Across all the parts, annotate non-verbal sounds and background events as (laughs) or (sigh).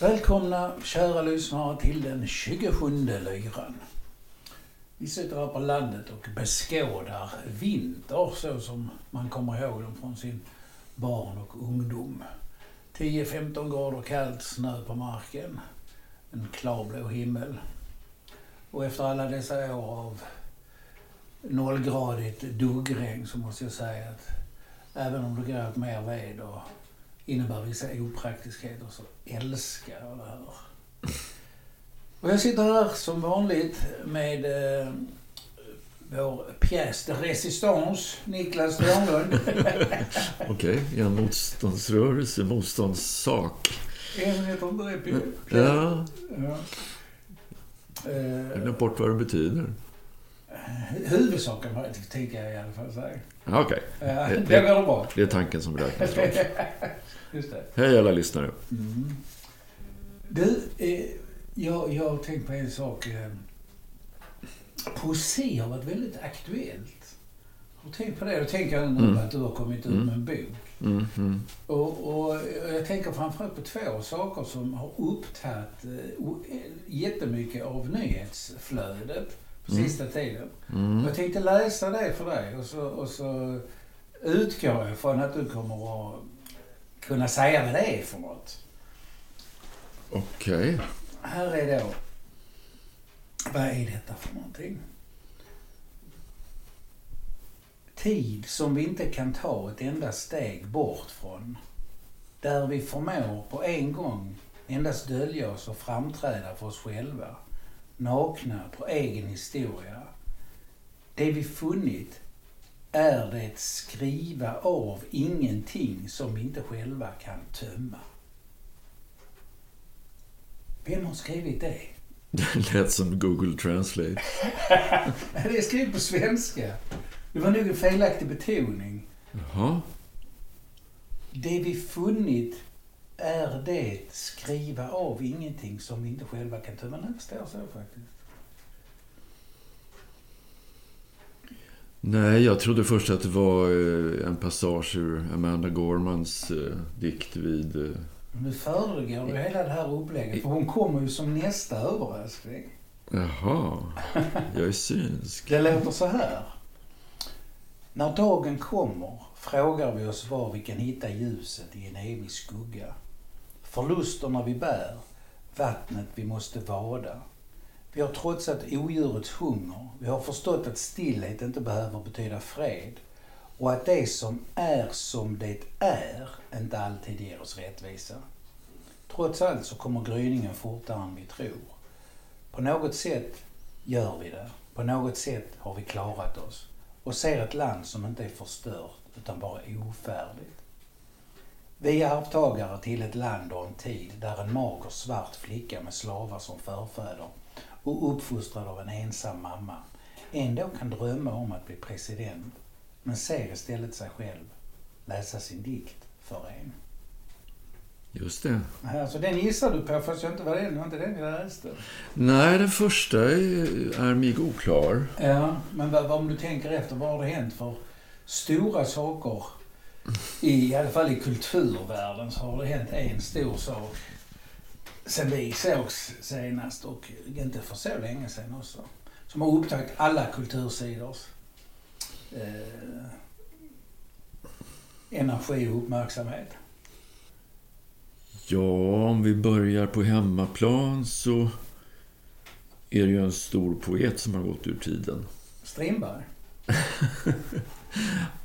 Välkomna kära lyssnare till den 27 lyran. Vi sitter här på landet och beskådar vinter så som man kommer ihåg dem från sin barn och ungdom. 10-15 grader kallt, snö på marken, en klarblå himmel. Och efter alla dessa år av nollgradigt duggregn så måste jag säga att även om det går åt mer ved och innebär vissa opraktiskheter så älskar jag det här. Och jag sitter här som vanligt med eh, vår pjäs de résistance, Niklas Törnlund. (laughs) Okej, okay, en motståndsrörelse, motståndssak. En heter inte det? Ja. ja. Jag har glömt bort vad det betyder. Huvudsaken tänker jag i alla fall säga. Okej. Okay. Ja, det, det bra. Det är tanken som räknas. (laughs) Hej alla lyssnare. Mm. Du, eh, jag, jag har tänkt på en sak. Eh, poesi har varit väldigt aktuellt. Har tänkt på det? Jag tänker nu mm. att du har kommit ut mm. med en bok. Mm. Mm. Och, och, jag tänker framförallt på två saker som har upptagit eh, jättemycket av nyhetsflödet på mm. sista tiden. Mm. Jag tänkte läsa det för dig och så, och så utgår jag från att du kommer att kunna säga vad det är för något. Okej. Okay. Här är då... Vad är detta för någonting? Tid som vi inte kan ta ett enda steg bort från. Där vi förmår på en gång endast dölja oss och framträda för oss själva. Nakna på egen historia. Det vi funnit är det skriva av ingenting som vi inte själva kan tömma. Vem har skrivit det? (laughs) Det lät som Google Translate. (laughs) det är skrivet på svenska. Det var nog en felaktig betoning. Jaha. Det vi funnit är det skriva av ingenting som vi inte själva kan tömma. Det står så faktiskt. Nej, jag trodde först att det var eh, en passage ur Amanda Gormans eh, dikt vid... Eh, nu föregår du hela det här upplägget, för hon kommer ju som nästa överraskning. Jaha, jag är synsk. det låter så här. När dagen kommer frågar vi oss var vi kan hitta ljuset i en evig skugga. Förlusterna vi bär, vattnet vi måste vada vi har trotsat odjurets hunger. Vi har förstått att stillhet inte behöver betyda fred. Och att det som är som det är inte alltid ger oss rättvisa. Trots allt så kommer gryningen fortare än vi tror. På något sätt gör vi det. På något sätt har vi klarat oss. Och ser ett land som inte är förstört utan bara ofärdigt. Vi är arvtagare till ett land och en tid där en mager svart flicka med slavar som förfäder och uppfostrad av en ensam mamma ändå kan drömma om att bli president men ser istället sig själv läsa sin dikt för en. Just det. Alltså den gissar du på fast jag inte var det, det var inte den jag läste. Nej, den första är, är mig oklar. Ja, men vad, om du tänker efter, vad har det hänt för stora saker? I, I alla fall i kulturvärlden så har det hänt en stor sak sen vi sågs senast och inte för så länge sedan också. Som har upptagit alla kultursidors eh, energi och uppmärksamhet. Ja, om vi börjar på hemmaplan så är det ju en stor poet som har gått ur tiden. Strindberg? (laughs)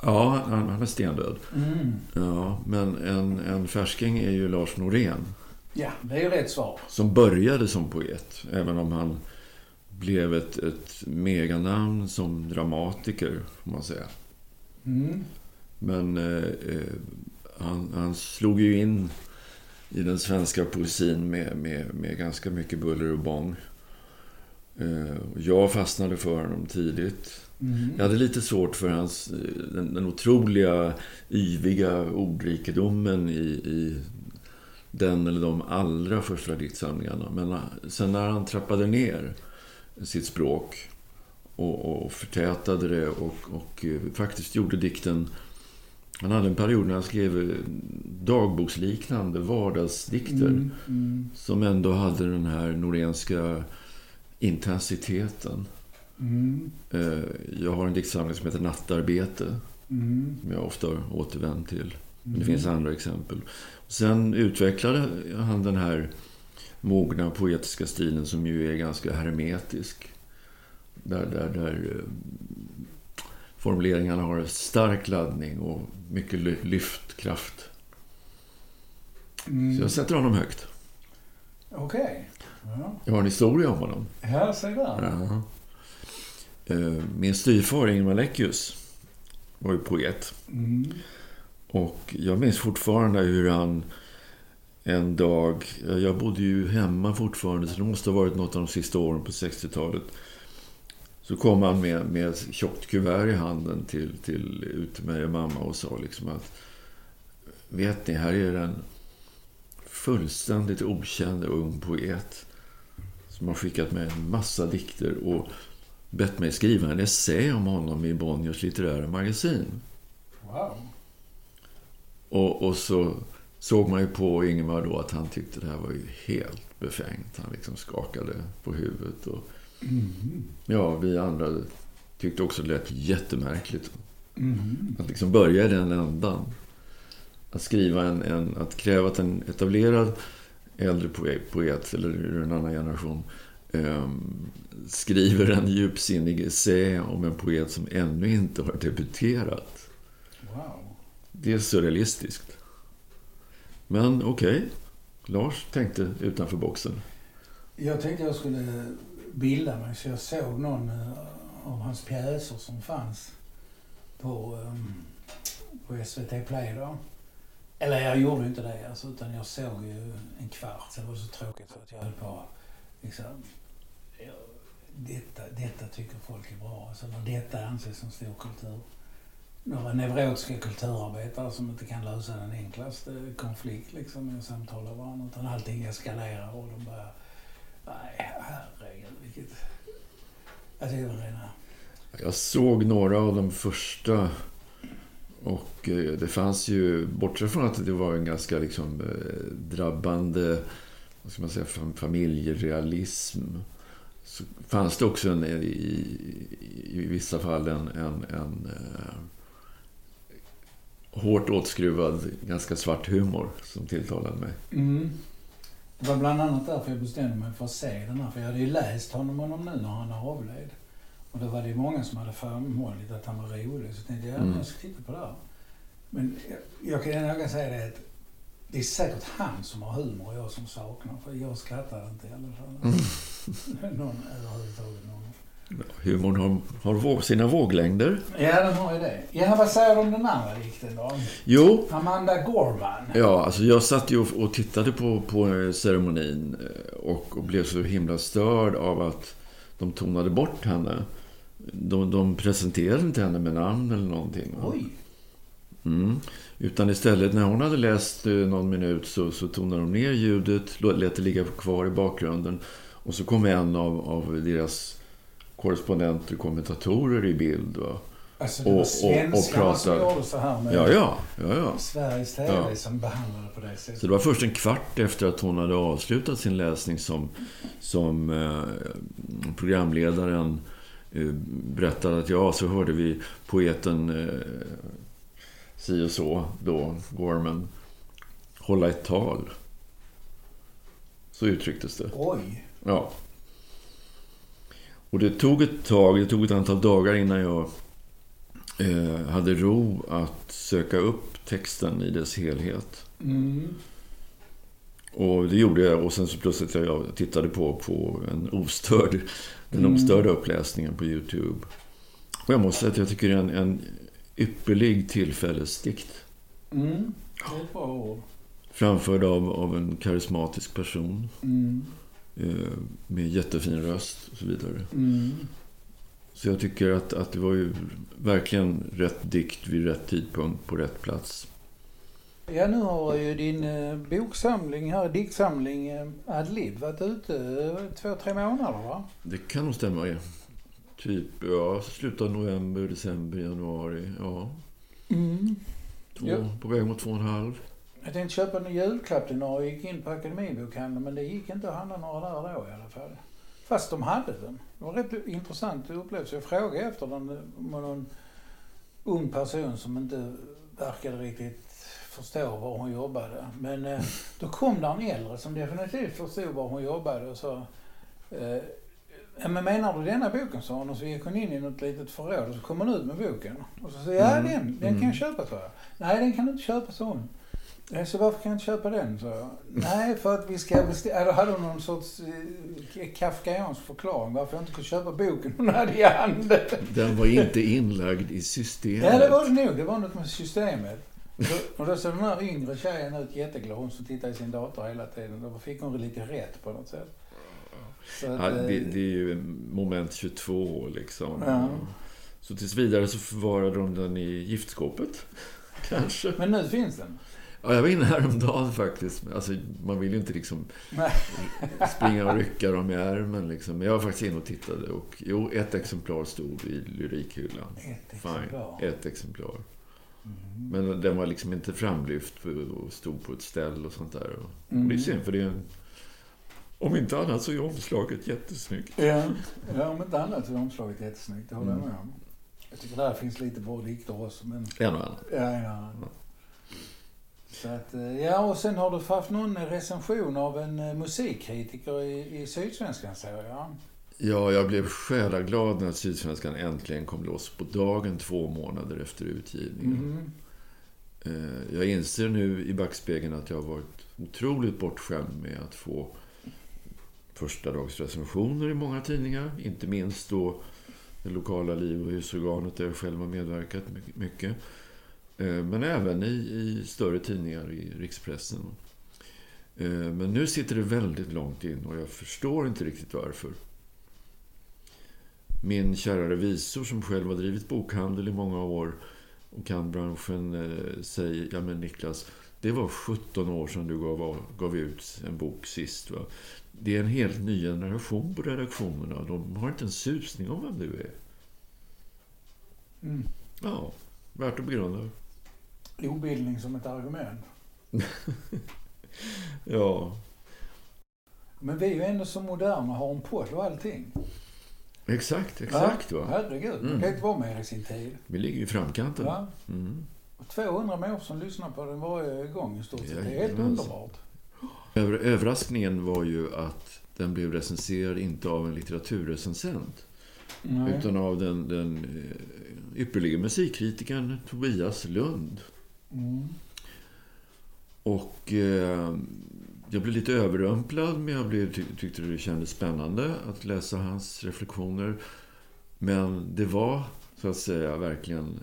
ja, han, han är stendöd. Mm. Ja, men en, en färsking är ju Lars Norén. Ja, det är rätt svar. Som började som poet, även om han blev ett, ett meganamn som dramatiker, får man säga. Mm. Men eh, eh, han, han, slog ju in i den svenska poesin med, med, med ganska mycket buller och bång. Eh, jag fastnade för honom tidigt. Mm. Jag hade lite svårt för hans, eh, den, den otroliga, yviga ordrikedomen i, i den eller de allra första diktsamlingarna. Men eh, sen när han trappade ner sitt språk och, och förtätade det och, och eh, faktiskt gjorde dikten Han hade en period när han skrev dagboksliknande vardagsdikter. Mm, mm, Som ändå hade den här norenska intensiteten. mm, Eh, Jag har en diktsamling som heter Nattarbete. mm, Som jag ofta återvänt till. Men det mm. finns andra exempel. Sen utvecklade han den här mogna poetiska stilen som ju är ganska hermetisk. Där, där, där eh, formuleringarna har stark laddning och mycket ly- lyftkraft. Mm. Så jag sätter honom högt. Okej. Ja. Jag har en historia om honom. Här, se där. Ja. Eh, Min styvfar Ingemar Leckius var ju poet. Mm. Och jag minns fortfarande hur han en dag... Jag bodde ju hemma fortfarande, så det måste ha varit något av de sista åren på 60-talet. Så kom han med, med ett tjockt kuvert i handen till, till, ut till mig och mamma och sa liksom att Vet ni, här är en fullständigt okänd ung poet som har skickat mig en massa dikter och bett mig skriva en essä om honom i Bonniers litterära magasin. Wow. Och, och så såg man ju på Ingemar då att han tyckte det här var ju helt befängt. Han liksom skakade på huvudet. Och, Mm. ja, vi andra tyckte också det lät jättemärkligt. Mm. Att liksom börja i den ändan. Att skriva en, en att kräva att en etablerad äldre poet, eller ur en annan generation ehm, skriver en djupsinnig essä om en poet som ännu inte har debuterat. Det är surrealistiskt. Men okej, Lars tänkte utanför boxen. Jag tänkte jag skulle bilda mig så jag såg någon eh, av hans pjäser som fanns på, eh, på SVT Play då. Eller jag gjorde inte det alltså, utan jag såg ju en kvart. Sen var det så tråkigt så att jag höll på liksom, detta, detta tycker folk är bra. Alltså detta anses som stor kultur. Några neurotiska kulturarbetare som inte kan lösa den enklaste konflikt liksom med att samtala varandra. Utan allting eskalerar och de bara Nej, herregud vilket... Alltså det var rena... Jag såg några av de första och eh, det fanns ju, bortsett från att det var en ganska liksom eh, drabbande vad ska man säga, familjerealism så fanns det också en, i, i vissa fall en, en, en eh, hårt åtskruvad, ganska svart humor som tilltalade mig. Mm. Det var bland annat därför jag bestämde mig för att se den här. För jag hade ju läst honom, honom nu när han avled. Och då var det ju många som hade framhållit att han var rolig. Så jag tänkte jag, Mm. jag ska titta på det här. Men jag, jag kan kan säga det att det är säkert han som har humor och jag som saknar. För jag skrattar inte i alla fall. Mm. (laughs) någon överhuvudtaget. Någon. Humorn har, har våg, sina våglängder. Ja, den har ju det. Ja, vad säger du om den andra dikten då? Jo, Amanda Gorman. Ja, alltså jag satt ju och- och tittade på, på eh, ceremonin eh, och, och blev så himla störd av att de tonade bort henne. De, de presenterade inte henne med namn eller någonting. va? Oj. Mm. Utan istället, när hon hade läst eh, någon minut så, så tonade de ner ljudet, lät det ligga kvar i bakgrunden. Och så kom en av, av deras korrespondenter, kommentatorer i bild. Va? Alltså det Och- var och- och svenskarna som gjorde så här med Ja, ja, ja, ja. Sveriges TV Ja. som behandlade på det sättet. Så det var först en kvart efter att hon hade avslutat sin läsning som, som eh, programledaren eh, berättade att ja, så hörde vi poeten eh, si och så, då, Gorman, hålla ett tal. Så uttrycktes det. Oj. Ja. Och det tog ett tag, det tog ett antal dagar innan jag eh, hade ro att söka upp texten i dess helhet. Mm. Och det gjorde jag och sen så plötsligt jag tittade på, på en ostörd, den Mm. ostörda uppläsningen på Youtube. Och jag måste säga att jag tycker det är en, en ypperlig tillfällesdikt. Mm. Framförd av, av en karismatisk person. Mm. Eh, med jättefin röst och så vidare. Mm. Så jag tycker att, att det var ju verkligen rätt dikt vid rätt tidpunkt på rätt plats. Ja, nu har ju din eh, boksamling här, diktsamling eh, Adlib varit ute två, tre månader va? Det kan nog stämma. Ja. Typ, ja, slutet av november, december, januari. Ja. Mm. Två, Jo. på väg mot två och en halv. Jag tänkte köpa en julklapp till några och gick in på Akademibokhandeln men det gick inte att handla några där då i alla fall. Fast de hade den. Det var rätt intressant upplevelse. Jag frågade efter den med någon ung person som inte verkade riktigt förstå var hon jobbade. Men eh, då kom där en äldre som definitivt förstod var hon jobbade och sa eh, men menar du denna boken, sa hon. Och så gick hon in i något litet förråd och så kom hon ut med boken. Och så sa jag, ja Mm. den, den kan Mm. jag köpa, sa jag. Nej, den kan du inte köpa, sa hon. Jag sa, varför kan jag inte köpa den? Så. Nej, för att vi ska beställa... Då hade hon någon sorts eh, kafkaansk förklaring varför jag inte kunde köpa boken hon hade i handen. Den var inte inlagd i systemet. Ja, det var det nog. Det var något med systemet. Då, och då såg den här yngre tjejen ut jätteglad. Hon som tittade i sin dator hela tiden. Då fick hon lite rätt på något sätt. Så att, Ja, eh, det, det är ju moment 22 liksom. Ja. Så tills vidare så förvarade de den i giftskåpet. Kanske. Men nu finns den. Ja, jag var inne häromdagen faktiskt. Alltså, man vill ju inte liksom (laughs) springa och rycka dem i ärmen. Liksom. Men jag var faktiskt inne och tittade. Och, jo, ett exemplar stod i lyrikhyllan. Ett Fine, exemplar. ett exemplar. Mm. Men den var liksom inte framlyft och stod på ett ställ och sånt där. Och, och Mm. det är synd, för det är en... Om inte annat så är omslaget jättesnyggt. Ja, ja, om inte annat så är omslaget jättesnyggt. Det håller jag Mm. med om. Jag tycker där finns lite bra dikter också. Men, En och annan. ja, ja. Så att, eh, ja, och sen har du haft någon recension av en eh, musikkritiker i, i Sydsvenskan, säger jag. Ja, jag blev själaglad när Sydsvenskan äntligen kom loss på dagen två månader efter utgivningen. Eh, Jag inser nu i backspegeln att jag har varit otroligt bortskämd med att få första dags recensioner i många tidningar. Inte minst då det lokala liv och husorganet där jag själv har medverkat my- mycket. Eh, Men även i, i större tidningar i rikspressen. Eh, Men nu sitter det väldigt långt in och jag förstår inte riktigt varför. Min kära revisor som själv har drivit bokhandel i många år och kan branschen eh, säger, ja men Niklas, det var 17 år sedan du gav, gav ut en bok sist. Va? Det är en helt ny generation på redaktionerna. De har inte en susning om vem du är. Mm. Ja, värt att begrunda. Obildning som ett argument. (laughs) Ja, Men vi är ju ändå så moderna, har en podd och allting. exakt, exakt. Ja, Va? herregud, man Mm. kan inte vara mer i sin tid. Vi ligger i framkanten. Ja. Mm. Och 200 människor som lyssnar på den varje gång i stort sett. Det är helt underbart. Över, överraskningen var ju att den blev recenserad inte av en litteraturrecensent Nej. utan av den, den eh, ypperlige musikkritikern Tobias Lund. Mm. Och eh, jag blev lite överrumplad, men jag blev, ty tyckte det kändes spännande att läsa hans reflektioner. Men det var, så att säga, verkligen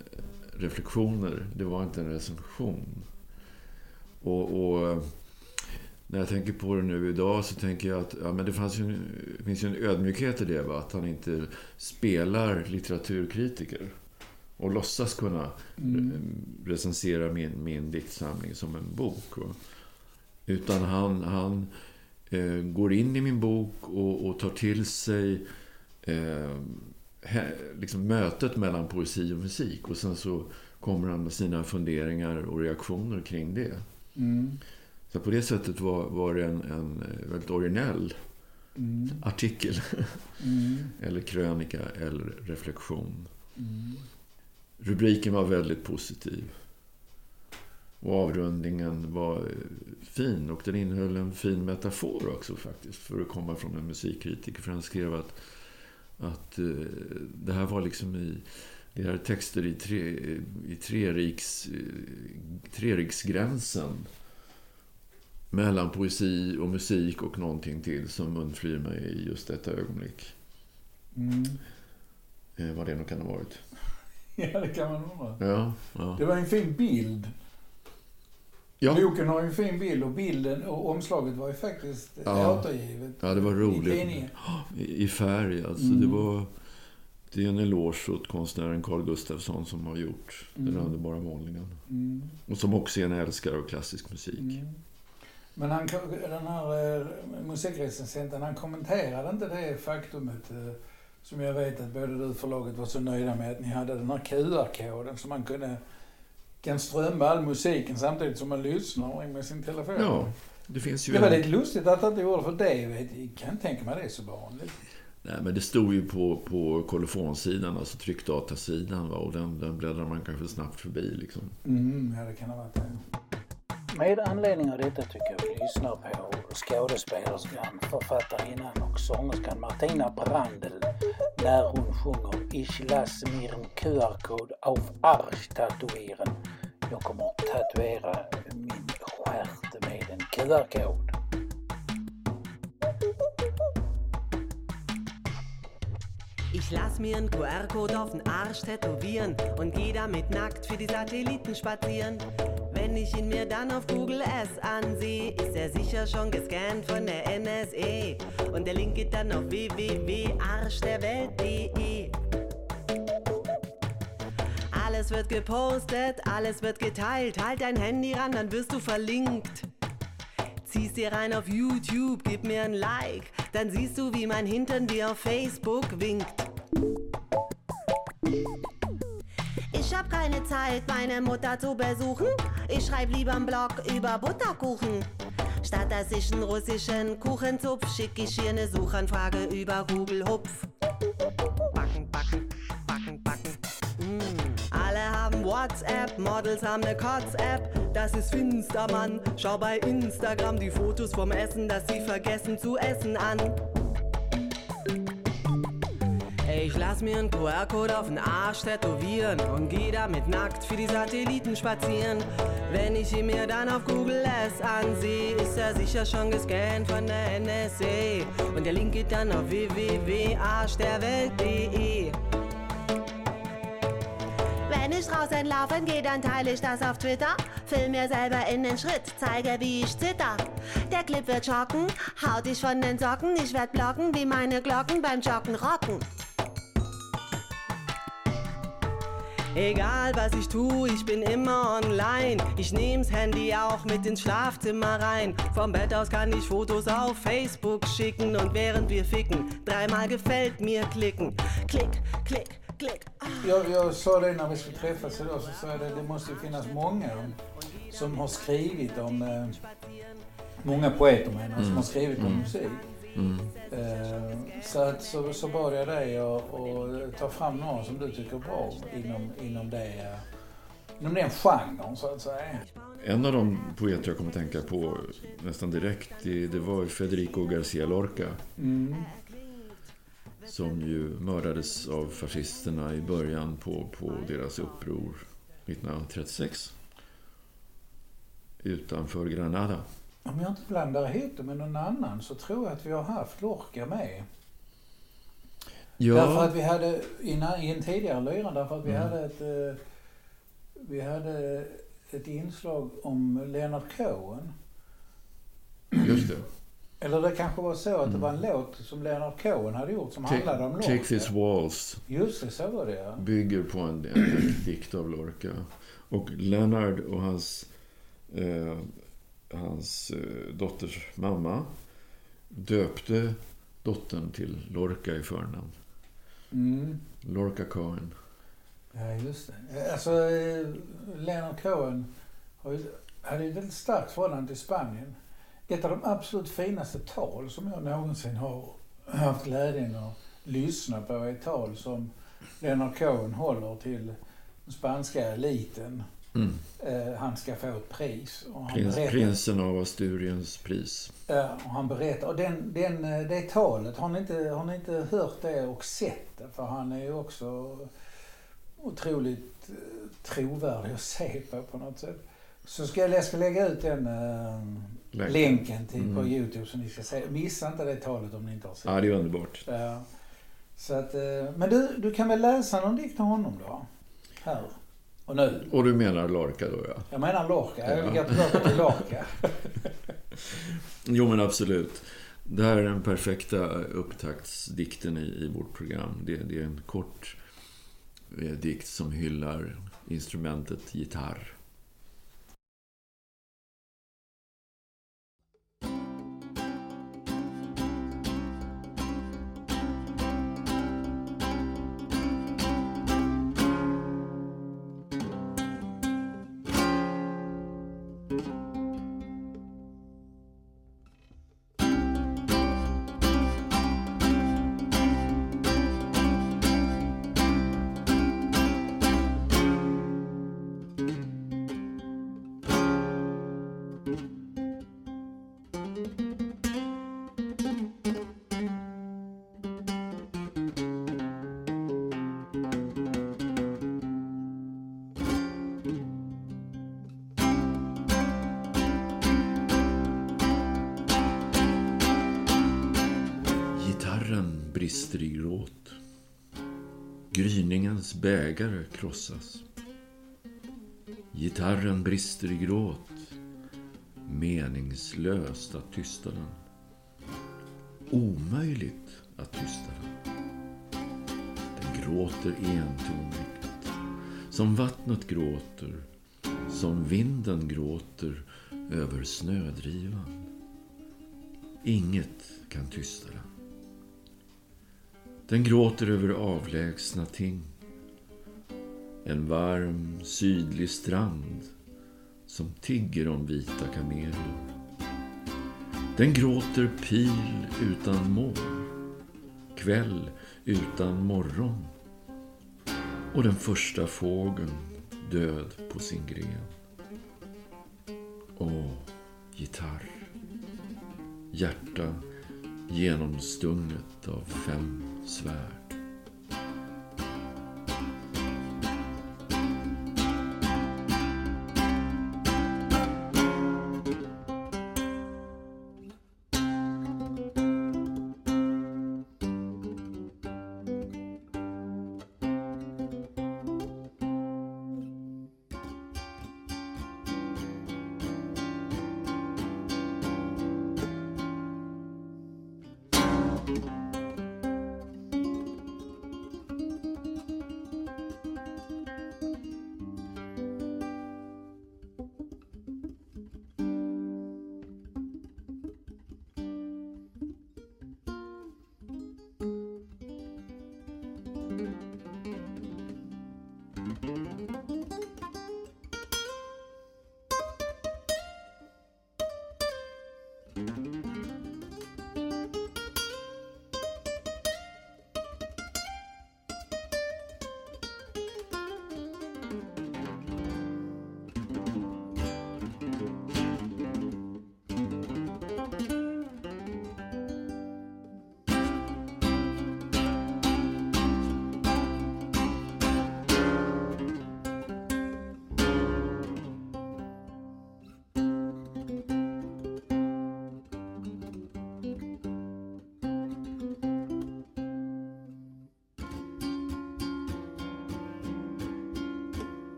reflektioner. Det var inte en recension. Och, och när jag tänker på det nu idag så tänker jag att ja, men det fanns ju, en- det finns ju en ödmjukhet i det. Va? Att han inte spelar litteraturkritiker och låtsas kunna Mm. recensera min, min diktsamling som en bok. Utan han, han eh, går in i min bok och, och tar till sig eh, he, liksom mötet mellan poesi och musik. Och sen så kommer han med sina funderingar och reaktioner kring det. Mm. Så på det sättet var, var det en, en eh, väldigt originell Mm. artikel. Mm. (laughs) eller krönika eller reflektion. Mm. Rubriken var väldigt positiv. Och avrundningen var eh, fin och den innehöll en fin metafor också faktiskt. För att komma från en musikkritiker. För han skrev att, att eh, det här var liksom i... Det här är texter i, tre, i treriks, eh, treriksgränsen. Mellan poesi och musik och någonting till som undflyr mig i just detta ögonblick. Mm. Vad det nu kan ha varit. (laughs) Ja, det kan man undra. Ja, ja. Det var en fin bild. Ja. Boken har ju en fin bild och bilden och omslaget var ju faktiskt Ja. återgivet ja, det var roligt. (gasps) I, i färg, alltså. Mm. Det var... Det är en eloge åt konstnären Carl Gustafsson som har gjort den Mm. underbara målningen. Mm. Och som också är en älskare av klassisk musik. Mm. Men han, den här eh, musikrecensenten, han kommenterade inte det faktumet eh, som jag vet att både du och förlaget var så nöjda med att ni hade den här QR-koden som man kunde kan strömma all musiken samtidigt som man lyssnar med sin telefon. Ja, det finns ju... Det var en- lite lustigt att det inte gjorde för det. Jag kan tänka mig det är så vanligt. Nej, men det stod ju på, på kolofonsidan, alltså tryckdatasidan. Va? Och den, den bläddrar man kanske snabbt förbi. Liksom. Mm, ja, det kan ha varit det. Med anledning av detta tycker jag vi lyssnar på skådespelerskan, författarinnan och sångerskan Martina Brandl när hon sjunger Ich lass mir en QR-kod auf Arsch tatuieren. Jag kommer att tatuera min stjärt med en QR-kod. Ich lass mir einen QR-Code auf den Arsch tätowieren und geh damit nackt für die Satelliten spazieren. Wenn ich ihn mir dann auf Google S ansehe, ist er sicher schon gescannt von der NSE. Und der Link geht dann auf www.arschderwelt.de. Alles wird gepostet, alles wird geteilt. Halt dein Handy ran, dann wirst du verlinkt. Zieh's dir rein auf YouTube, gib mir ein Like, dann siehst du, wie mein Hintern dir auf Facebook winkt. Ich hab keine Zeit, meine Mutter zu besuchen. Ich schreib lieber einen Blog über Butterkuchen. Statt dass ich einen russischen Kuchen zupf, schick ich hier eine Suchanfrage über Google Hupf. Backen, backen, backen, backen. Mm. Alle haben WhatsApp, Models haben eine Kotz-App. Das ist finster, Mann. Schau bei Instagram die Fotos vom Essen, das sie vergessen zu essen an. Ich lass mir einen QR-Code auf den Arsch tätowieren und geh damit nackt für die Satelliten spazieren. Wenn ich ihn mir dann auf Google S ansehe, ist er sicher schon gescannt von der NSA. Und der Link geht dann auf www.arschderwelt.de. Wenn ich draußen laufen gehe, dann teile ich das auf Twitter. Film mir selber in den Schritt, zeige wie ich zitter. Der Clip wird schocken, haut dich von den Socken. Ich werd blocken, wie meine Glocken beim Joggen rocken. Egal was ich tu, ich bin immer online. Ich nehm's Handy auch mit ins Schlafzimmer rein. Vom Bett aus kann ich Fotos auf Facebook schicken und während wir ficken, dreimal gefällt mir klicken. Klick, klick, klick. Jag, jag sa det när vi skulle träffas idag, så sa jag det, det måste finnas många som har skrivit om, eh, många poeter menar jag, som har skrivit om musik. Eh, så, att, så, så bad jag att ta fram några som du tycker är bra inom, inom, det, inom den genren så att säga. En av de poeter jag kom att tänka på nästan direkt, det, det var Federico Garcia Lorca. Mm. Som ju mördades av fascisterna i början på, på deras uppror 1936. Utanför Granada. Om jag inte blandar ihop det med någon annan så tror jag att vi har haft Lorca med. Därför att vi hade, i en, i en tidigare lyra, därför att vi Mm. hade ett... eh, Vi hade ett inslag om Leonard Cohen. just det. Eller det kanske var så att det var en låt som Leonard Cohen hade gjort som handlade om Mm. Lorca. This Waltz Just det, så var det ja. bygger på en, en, en dikt av Lorca. Och Leonard och hans, eh, hans eh, dotters mamma döpte dottern till Lorca i förnamn. Mm. Lorca Cohen. Ja, just det. Alltså, eh, Leonard Cohen hade ju ett väldigt starkt förhållande till Spanien. Ett av de absolut finaste tal som jag någonsin har haft glädjen att lyssna på är ett tal som Leonard Cohen håller till den spanska eliten. Mm. Eh, han ska få ett pris. Och Prins, berättar- prinsen av Asturiens pris. Och han berättar. Och den, den, eh, det talet, har ni, inte, har ni inte hört det och sett det? För han är ju också otroligt eh, trovärdig att se på på något sätt. Så ska jag, jag ska lägga ut den eh, Länken. till, på Mm. Youtube så ni ska se. Missa inte det talet om ni inte har sett Ja, det är underbart. Ja. Så att, eh, men du, du kan väl läsa någon dikt av honom då? Här och nu. Och du menar Lorca då, ja? Jag menar Lorca. Jag Ja. går tillbaka till Lorca. (laughs) Jo, men absolut. Det här är den perfekta upptaktsdikten i, i vårt program. Det, det är en kort eh, dikt som hyllar instrumentet gitarr. Bägare krossas. Gitarren brister i gråt. Meningslöst att tysta den. Omöjligt att tysta den. Den gråter entonigt. Som vattnet gråter. Som vinden gråter över snödrivan. Inget kan tysta den. Den gråter över avlägsna ting. En varm, sydlig strand som tigger om vita kameler. Den gråter pil utan mål, kväll utan morgon och den första fågeln död på sin gren. Åh, gitarr. Hjärta genomstunget av fem svärd. Då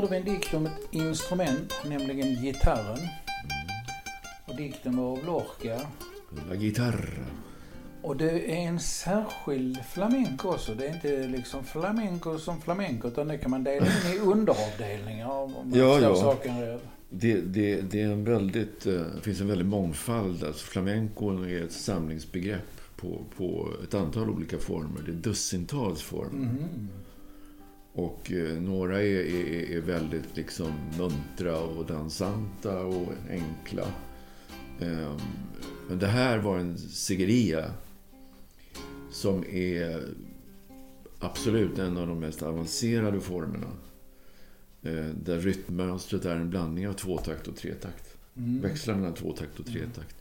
hörde vi en dikt om ett instrument, nämligen gitarren. Och dikten var av Lorca. La gitarra. Och det är en särskild flamenco också. Det är inte liksom flamenco som flamenco utan det kan man dela in i (laughs) underavdelningar om man Ja, ja. saken. Det, det, det, är en väldigt, eh, det finns en väldig mångfald. Alltså flamenco är ett samlingsbegrepp på, på ett antal olika former. Det är dussintals former. Mhm. Och eh, några är, är, är väldigt liksom muntra och dansanta och enkla. Eh, men det här var en Siggeria som är absolut en av de mest avancerade formerna. Eh, där rytmmönstret är en blandning av tvåtakt och tretakt. Mm. Växlar mellan tvåtakt och tretakt.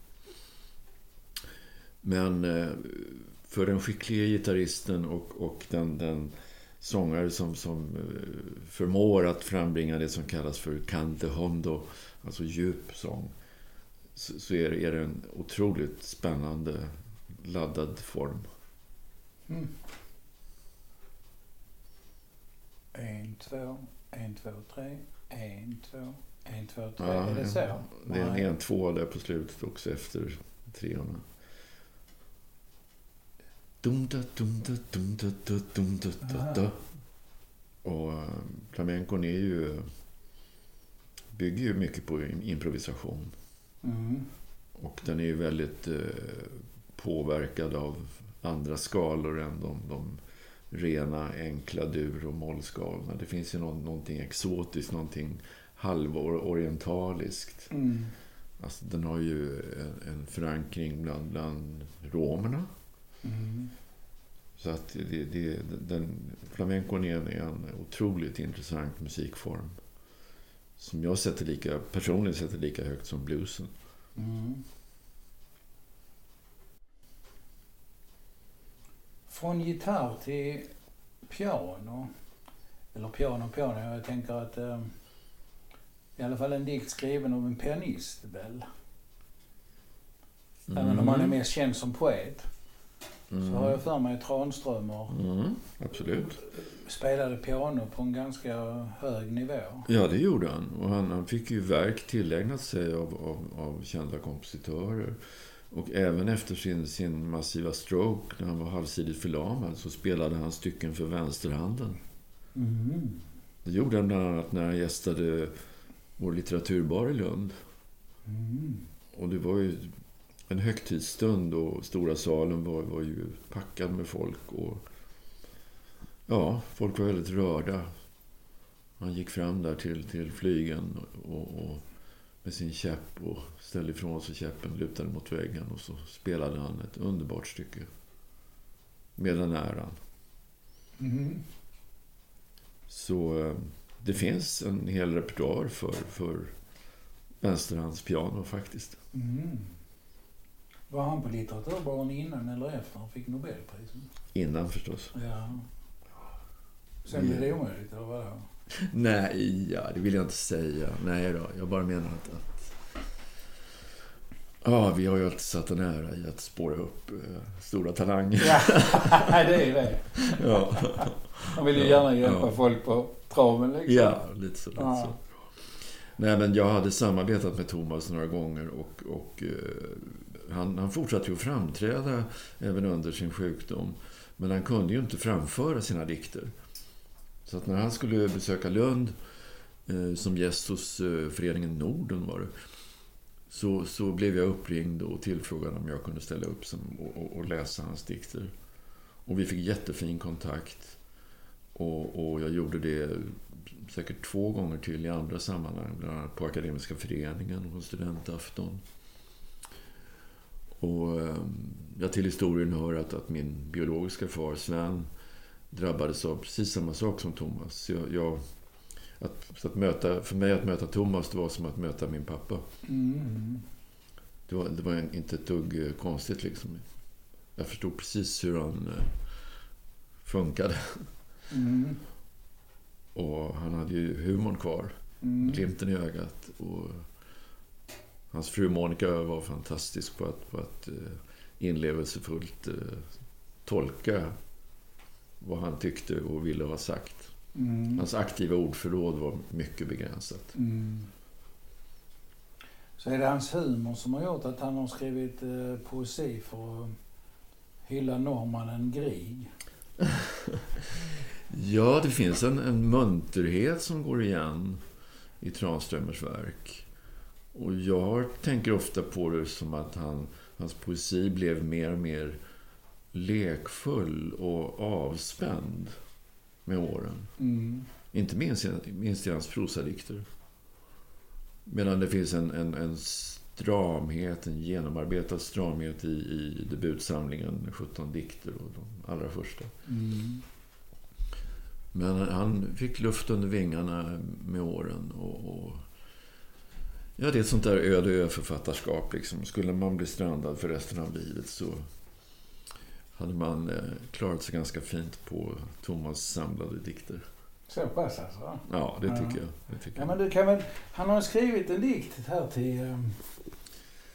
Men eh, för den skickliga gitarristen och, och den, den sångare som, som eh, förmår att frambringa det som kallas för cante hondo, alltså djup sång, så, så är, är det en otroligt spännande laddad form. Mm. En, två, en, två, tre, en, två, en, två, tre. är det så? Det är en en två där på slutet också efter treorna. Och eh, flamencon är ju, bygger ju mycket på im- improvisation. Mm. Och den är ju väldigt eh, påverkad av andra skalor än de, de rena enkla dur och mollskalorna. Det finns ju nå- någonting exotiskt, någonting halvorientaliskt. Mm. Alltså, den har ju en, en förankring bland, bland romerna. Mm. Så att det, det, den, flamencon är en, en otroligt intressant musikform. Som jag sätter lika, personligen sätter lika högt som bluesen. Mm. Från gitarr till piano. Eller piano, piano. Jag tänker att eh, i alla fall en dikt skriven av en pianist väl. Även om han är mest känd som poet. Så har jag för mig Tranströmer Mm, absolut. spelade piano på en ganska hög nivå. Ja, det gjorde han. Och han, han fick ju verk tillägnat sig av, av, av kända kompositörer. Och även efter sin, sin massiva stroke, när han var halvsidigt förlamad, så spelade han stycken för vänsterhanden. Mm. Det gjorde han bland annat när han gästade vår litteraturbar i Lund. Mm. Och det var ju en högtidsstund och stora salen var, var ju packad med folk. Och ja, folk var väldigt rörda. Han gick fram där till, till flygen och, och med sin käpp och ställde ifrån sig käppen, lutade mot väggen och så spelade han ett underbart stycke. Med den äran. Mm. Så eh, det finns en hel repertoar för, för vänsterhandspiano faktiskt. Mm. Var han på litteraturbaren innan eller efter han fick Nobelpriset? Innan förstås. Ja. Sen blev det omöjligt, eller vadå? Nej, ja, det vill jag inte säga. Nej då, jag bara menar att... att ja, vi har ju alltid satt en ära i att spåra upp eh, stora talanger. Ja, (laughs) det är det. Ja, Han vill ju gärna hjälpa Ja. folk på traven liksom. ja lite så. Lite Ja. så. Nej, men jag hade samarbetat med Thomas några gånger och, och eh, han, han fortsatte ju att framträda även under sin sjukdom. Men han kunde ju inte framföra sina dikter. Så att när han skulle besöka Lund eh, som gäst hos eh, föreningen Norden var det. Så, så blev jag uppringd och tillfrågad om jag kunde ställa upp som, och, och, och läsa hans dikter. Och vi fick jättefin kontakt. Och, och jag gjorde det säkert två gånger till i andra sammanhang. Bland annat på Akademiska föreningen och studentafton. Och eh, ja, till historien hör att, att min biologiska far Sven drabbades av precis samma sak som Thomas. Jag, jag, att, att möta, för mig att möta Thomas det var som att möta min pappa. Mm. Det var, det var en, inte ett dugg eh, konstigt liksom. Jag förstod precis hur han eh, funkade. Mm. Och han hade ju humorn kvar. Mm. Glimten i ögat. Och hans fru Monica var fantastisk på att, på att eh, inlevelsefullt eh, tolka vad han tyckte och ville ha sagt. Mm. Hans aktiva ordförråd var mycket begränsat. Mm. Så är det hans humor som har gjort att han har skrivit eh, poesi för att hylla norrmannen Grieg. (laughs) Ja, det finns en, en munterhet som går igen i Tranströmers verk. Och jag tänker ofta på det som att han, hans poesi blev mer och mer lekfull och avspänd med åren. Mm. Inte minst, minst i hans prosadikter. Medan det finns en, en, en stramhet, en genomarbetad stramhet i, i debutsamlingen 17 dikter och de allra första. Mm. Men han fick luft under vingarna med åren. Och, och ja, det är ett sånt där öde ö-författarskap. Liksom. Skulle man bli strandad för resten av livet så hade man eh, klarat sig ganska fint på Thomas samlade dikter. Så pass alltså? Ja, det Ja. tycker jag. Det tycker Ja, jag. men du kan väl, han har skrivit en dikt här till, eh,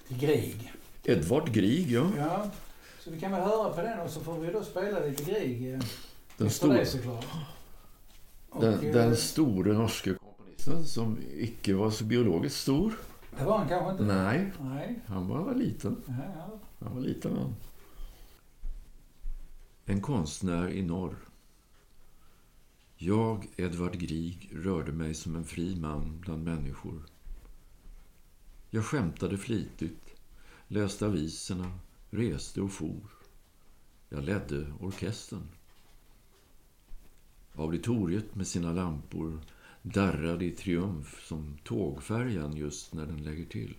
till Grieg. Edvard Grieg, ja. Ja, så vi kan väl höra på den och så får vi då spela lite Grieg eh, Den, stora, det såklart. Och, den, den store norske komponisten som icke var så biologiskt stor. Det var han kanske inte? Nej, Nej. han var, var liten. Ja, ja. Han var liten han. En konstnär i norr. Jag, Edvard Grieg, rörde mig som en fri man bland människor. Jag skämtade flitigt, läste aviserna, reste och for. Jag ledde orkestern. Auditoriet med sina lampor darrade i triumf som tågfärjan just när den lägger till.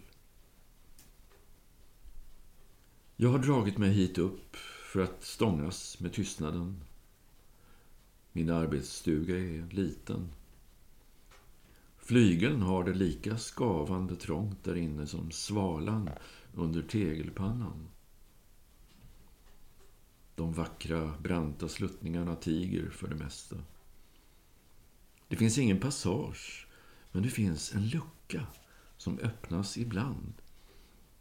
Jag har dragit mig hit upp för att stångas med tystnaden. Min arbetsstuga är liten. Flygeln har det lika skavande trångt där inne som svalan under tegelpannan. De vackra, branta sluttningarna tiger för det mesta. Det finns ingen passage, men det finns en lucka som öppnas ibland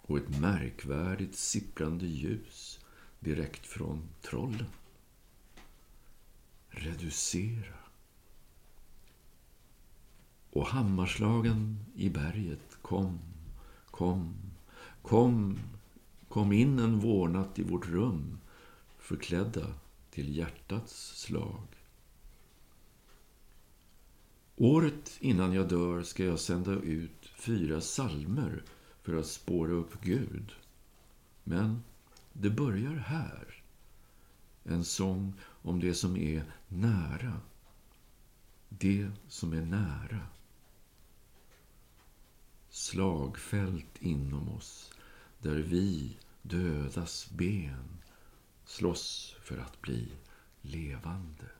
och ett märkvärdigt sipprande ljus direkt från trollen. Reducera. Och hammarslagen i berget kom, kom, kom, kom in en vårnatt i vårt rum förklädda till hjärtats slag. Året innan jag dör ska jag sända ut fyra salmer för att spåra upp Gud. Men det börjar här. En sång om det som är nära. Det som är nära. Slagfält inom oss där vi, dödas ben, slåss för att bli levande.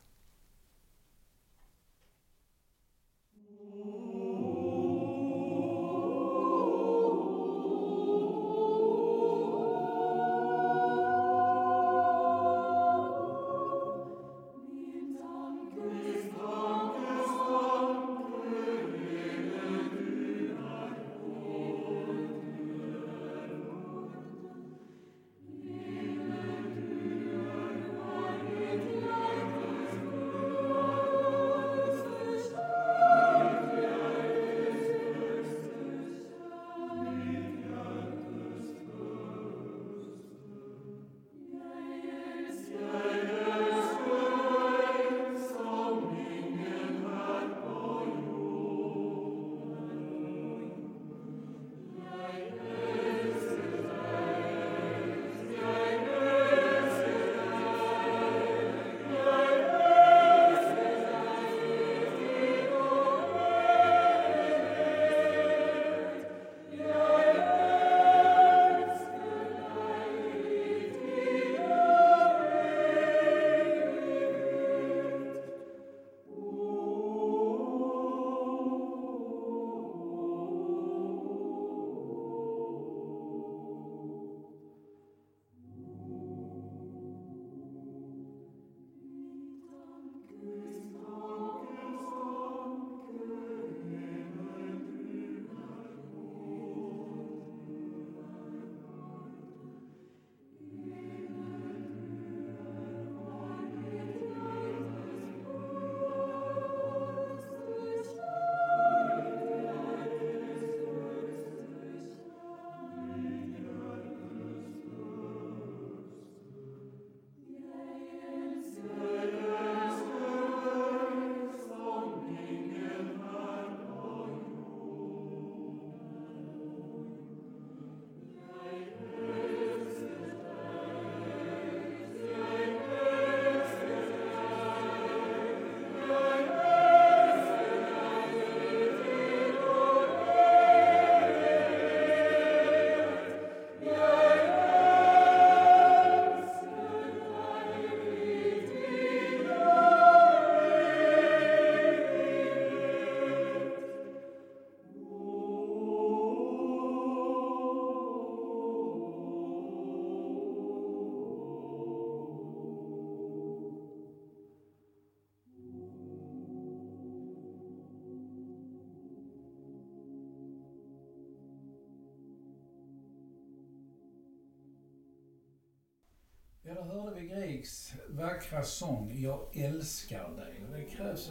Grigs vackra sång Jag älskar dig. Det krävs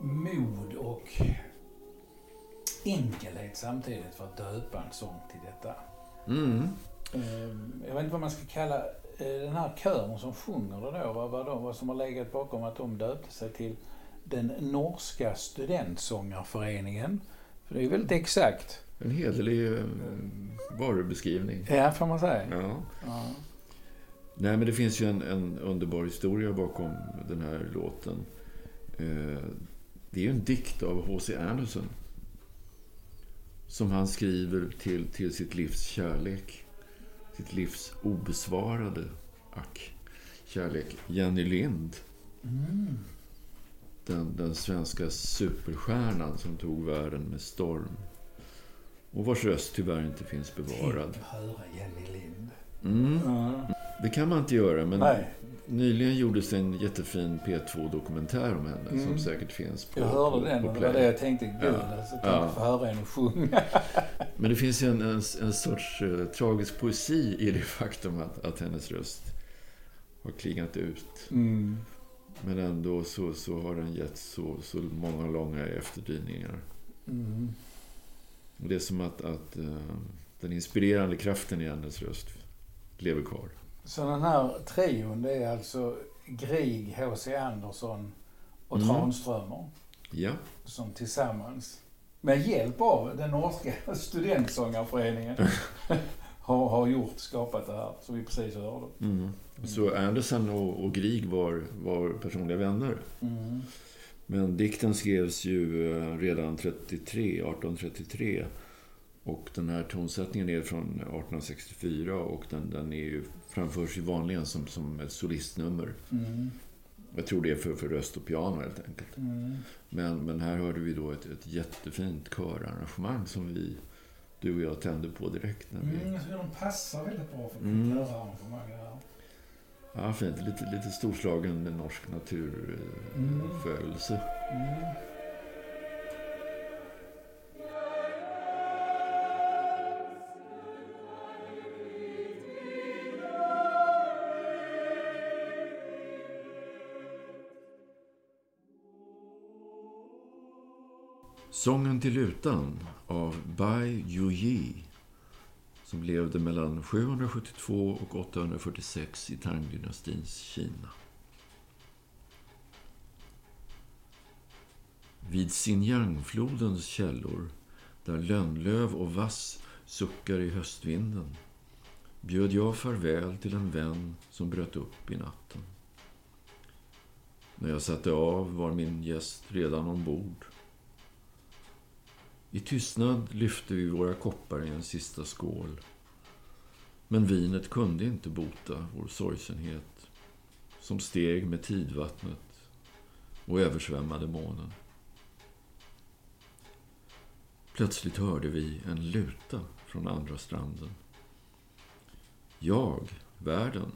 mod och enkelhet samtidigt för att döpa en sång till detta. Mm. Ehm, Jag vet inte vad man ska kalla eh, den här kören som sjunger det då, vad, vad, de, vad som har legat bakom att de döpte sig till den norska studentsångarföreningen. För det är väldigt exakt. En hederlig eh, varubeskrivning. Ja, får man säga. Ja. Ja. Nej, men det finns ju en, en underbar historia bakom den här låten. Eh, det är ju en dikt av H.C. Andersen. Som han skriver till, till sitt livs kärlek. Sitt livs obesvarade, ack, kärlek. Jenny Lind. Den, den svenska superstjärnan som tog världen med storm. Och vars röst tyvärr inte finns bevarad. Tänk höra Jenny Lind. Mm. Ja. Det kan man inte göra, men Nej, nyligen gjordes en jättefin P2-dokumentär om henne Mm. som säkert finns på jag hörde på, den på och det var det jag tänkte. Gud, Ja. alltså, tänk Ja. få höra henne sjunga. (laughs) Men det finns ju en, en, en sorts eh, tragisk poesi i det faktum att, att hennes röst har klingat ut. Mm. Men ändå så, så har den gett så, så många långa efterdyningar. Mm. Det är som att, att eh, den inspirerande kraften i hennes röst lever kvar. Så den här trion, det är alltså Grieg, H.C. Andersson och Mm. Tranströmer Ja, som tillsammans med hjälp av den norska (laughs) studentsångarföreningen (laughs) har, har gjort, skapat det här som vi precis hörde. mm. så Andersen och, och Grieg var, var personliga vänner. Mm. Men dikten skrevs ju eh, redan 33, 1833. Och den här tonsättningen är från 1864 och den, den är ju, framförs ju vanligen som, som solistnummer. Mm. Jag tror det är för, för röst och piano helt enkelt. Mm. Men, men här hörde vi då ett, ett jättefint körarrangemang som vi, du och jag tände på direkt. När vi, Mm, de passar väldigt bra för Mm. körarrangemang. Ja, fint. Lite, lite storslagen norsk naturfödelse. Mm. Sången till lutan av Bai Yuji som levde mellan 772 och 846 i Tang-dynastins Kina. Vid Xinjiangflodens källor, där lönnlöv och vass suckar i höstvinden, bjöd jag farväl till en vän som bröt upp i natten. När jag satte av var min gäst redan ombord. I tystnad lyfte vi våra koppar i en sista skål. Men vinet kunde inte bota vår sorgsenhet som steg med tidvattnet och översvämmade månen. Plötsligt hörde vi en luta från andra stranden. Jag, värden,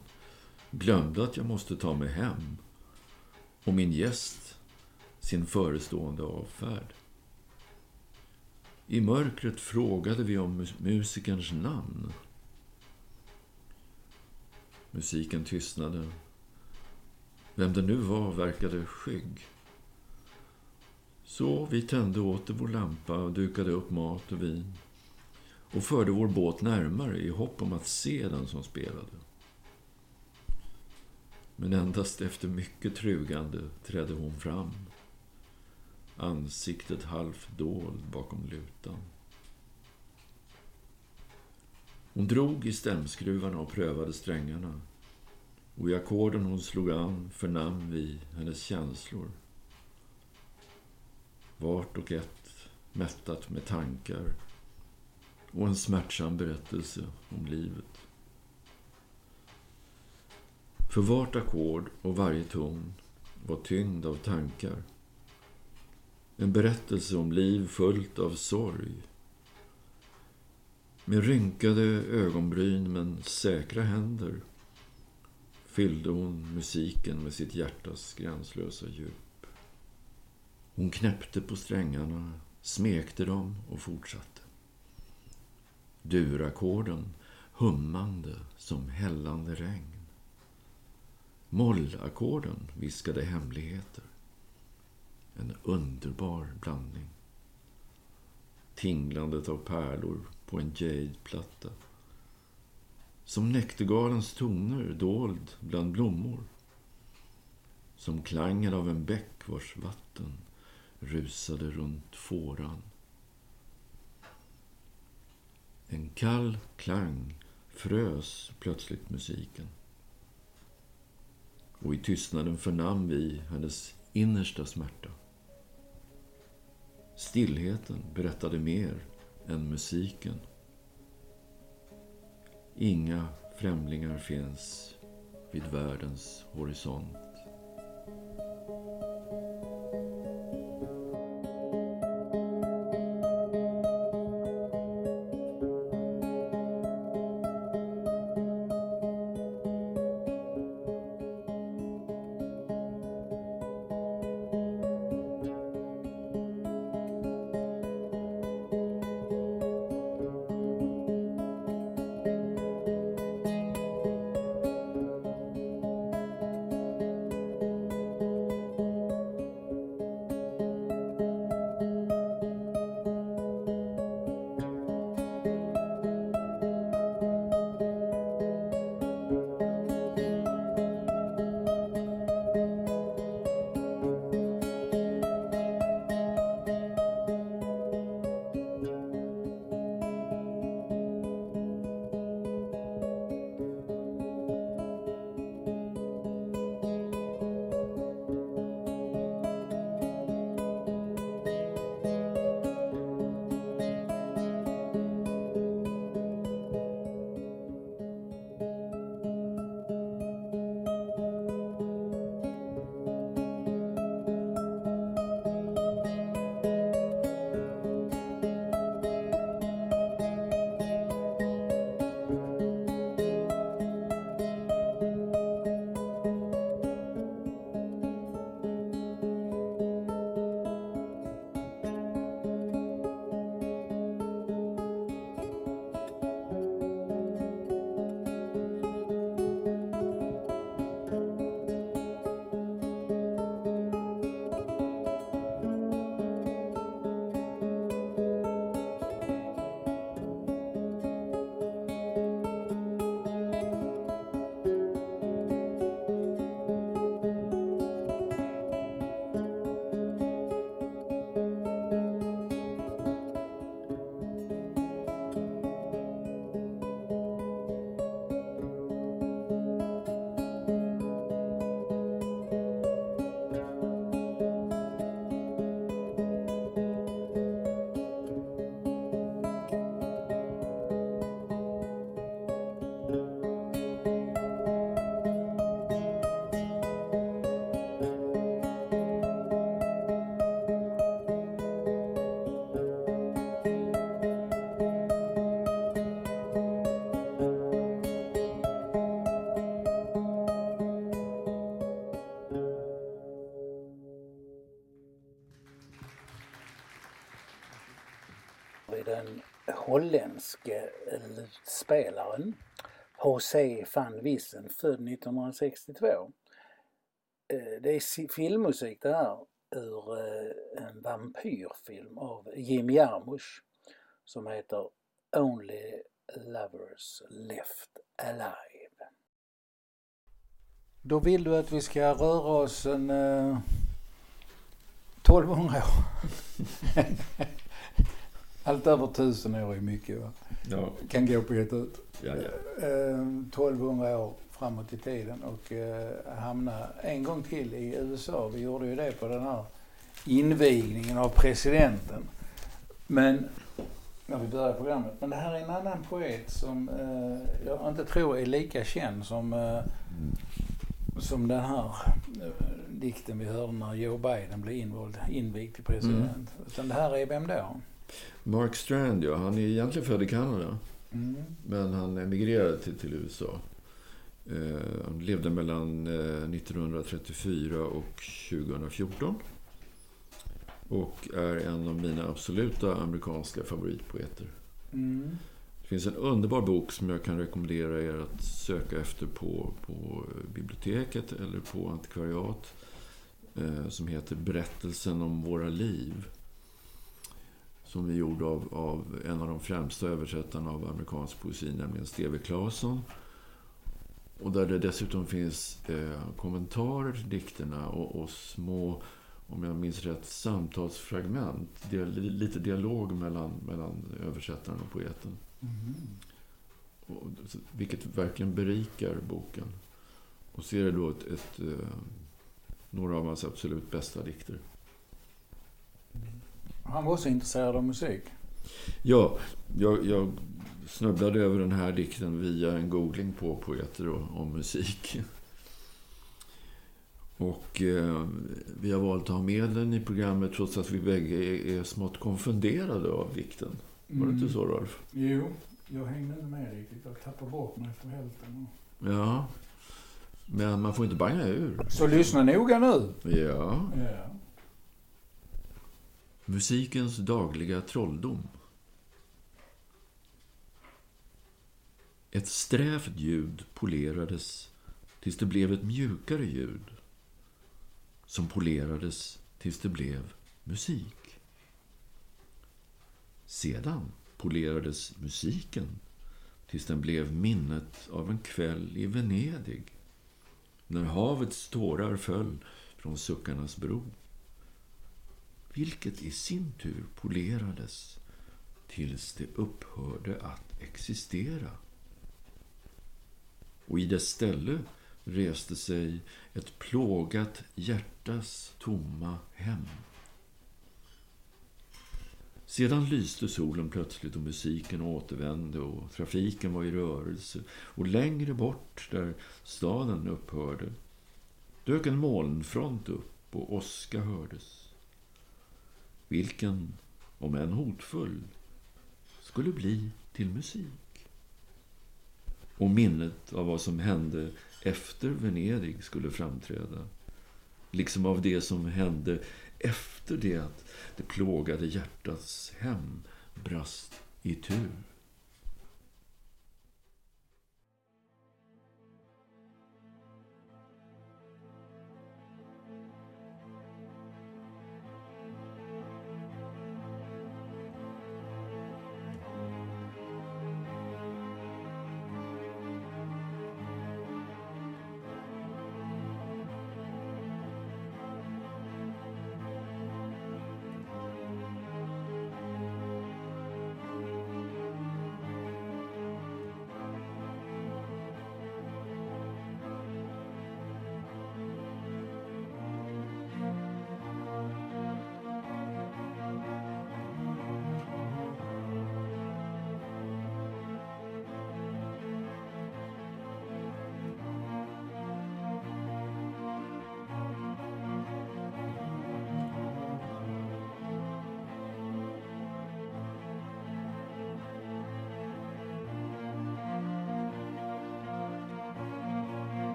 glömde att jag måste ta mig hem och min gäst sin förestående avfärd. I mörkret frågade vi om musikerns namn. Musiken tystnade. Vem det nu var verkade skygg. Så vi tände åter vår lampa och dukade upp mat och vin och förde vår båt närmare i hopp om att se den som spelade. Men endast efter mycket trugande trädde hon fram ansiktet halvt dold bakom lutan. Hon drog i stämskruvarna och prövade strängarna. Och i ackorden hon slog an förnam vi hennes känslor. Vart och ett mättat med tankar och en smärtsam berättelse om livet. För vart ackord och varje ton var tyngd av tankar. En berättelse om liv fullt av sorg. Med rynkade ögonbryn men säkra händer fyllde hon musiken med sitt hjärtas gränslösa djup. Hon knäppte på strängarna, smekte dem och fortsatte. Durackorden hummande som hällande regn. Mollackorden viskade hemligheter. En underbar blandning. Tinglandet av pärlor på en jade-platta. Som näktergalens toner dold bland blommor. Som klangen av en bäck vars vatten rusade runt fåran. En kall klang frös plötsligt musiken. Och i tystnaden förnam vi hennes innersta smärta. Stillheten berättade mer än musiken. Inga främlingar finns vid världens horisont. Holländske spelaren José van Wissen, född 1962. Eh, det är filmmusik det här ur eh, en vampyrfilm av Jim Jarmusch som heter Only Lovers Left Alive. Då vill du att vi ska röra oss en eh, 1200 år. (laughs) Allt över tusen år är mycket. Va? Ja. Kan gå på ett ut. Ja, ja. Eh, 1200 år framåt i tiden och eh, hamna en gång till i USA. Vi gjorde ju det på den här invigningen av presidenten. Men, när vi började programmet. Men det här är en annan poet som eh, jag inte tror är lika känd som, eh, som den här eh, dikten vi hörde när Joe Biden blev invald, invigd till president. Utan det här är vem då? Mark Strand, ja. Han är egentligen född i Kanada. Mm. Men han emigrerade till, till USA. Eh, han levde mellan eh, 1934 och 2014. Och är en av mina absoluta amerikanska favoritpoeter. Mm. Det finns en underbar bok som jag kan rekommendera er att söka efter på, på biblioteket eller på antikvariat. Eh, som heter Berättelsen om våra liv. Som är gjord av, av en av de främsta översättarna av amerikansk poesi, nämligen Steve Claesson. Och där det dessutom finns eh, kommentarer till dikterna och, och, små, om jag minns rätt, samtalsfragment. Dial lite dialog mellan, mellan översättaren och poeten. Mm. Och, vilket verkligen berikar boken. Och så är det då ett, ett eh, några av hans absolut bästa dikter. Han var också intresserad av musik? Ja, jag, jag snubblade över den här dikten via en googling på poeter och, om musik. Och eh, vi har valt att ha med den i programmet trots att vi bägge är, är smått konfunderade av dikten. Var det inte mm. så Rolf? Jo, jag hängde inte med riktigt. Jag tappade bort mig efter hälften. Ja, men man får inte banga ur. Så lyssna noga nu. Ja. ja. Musikens dagliga trolldom. Ett strävt ljud polerades tills det blev ett mjukare ljud som polerades tills det blev musik. Sedan polerades musiken tills den blev minnet av en kväll i Venedig när havets tårar föll från suckarnas bro vilket i sin tur polerades tills det upphörde att existera och i dess ställe reste sig ett plågat hjärtas tomma hem. Sedan lyste solen plötsligt och musiken återvände och trafiken var i rörelse. Och längre bort, där staden upphörde, dök en molnfront upp och åska hördes. Vilken, om än hotfull, skulle bli till musik och minnet av vad som hände efter Venedig skulle framträda. Liksom av det som hände efter det att det plågade hjärtats hem brast i tur.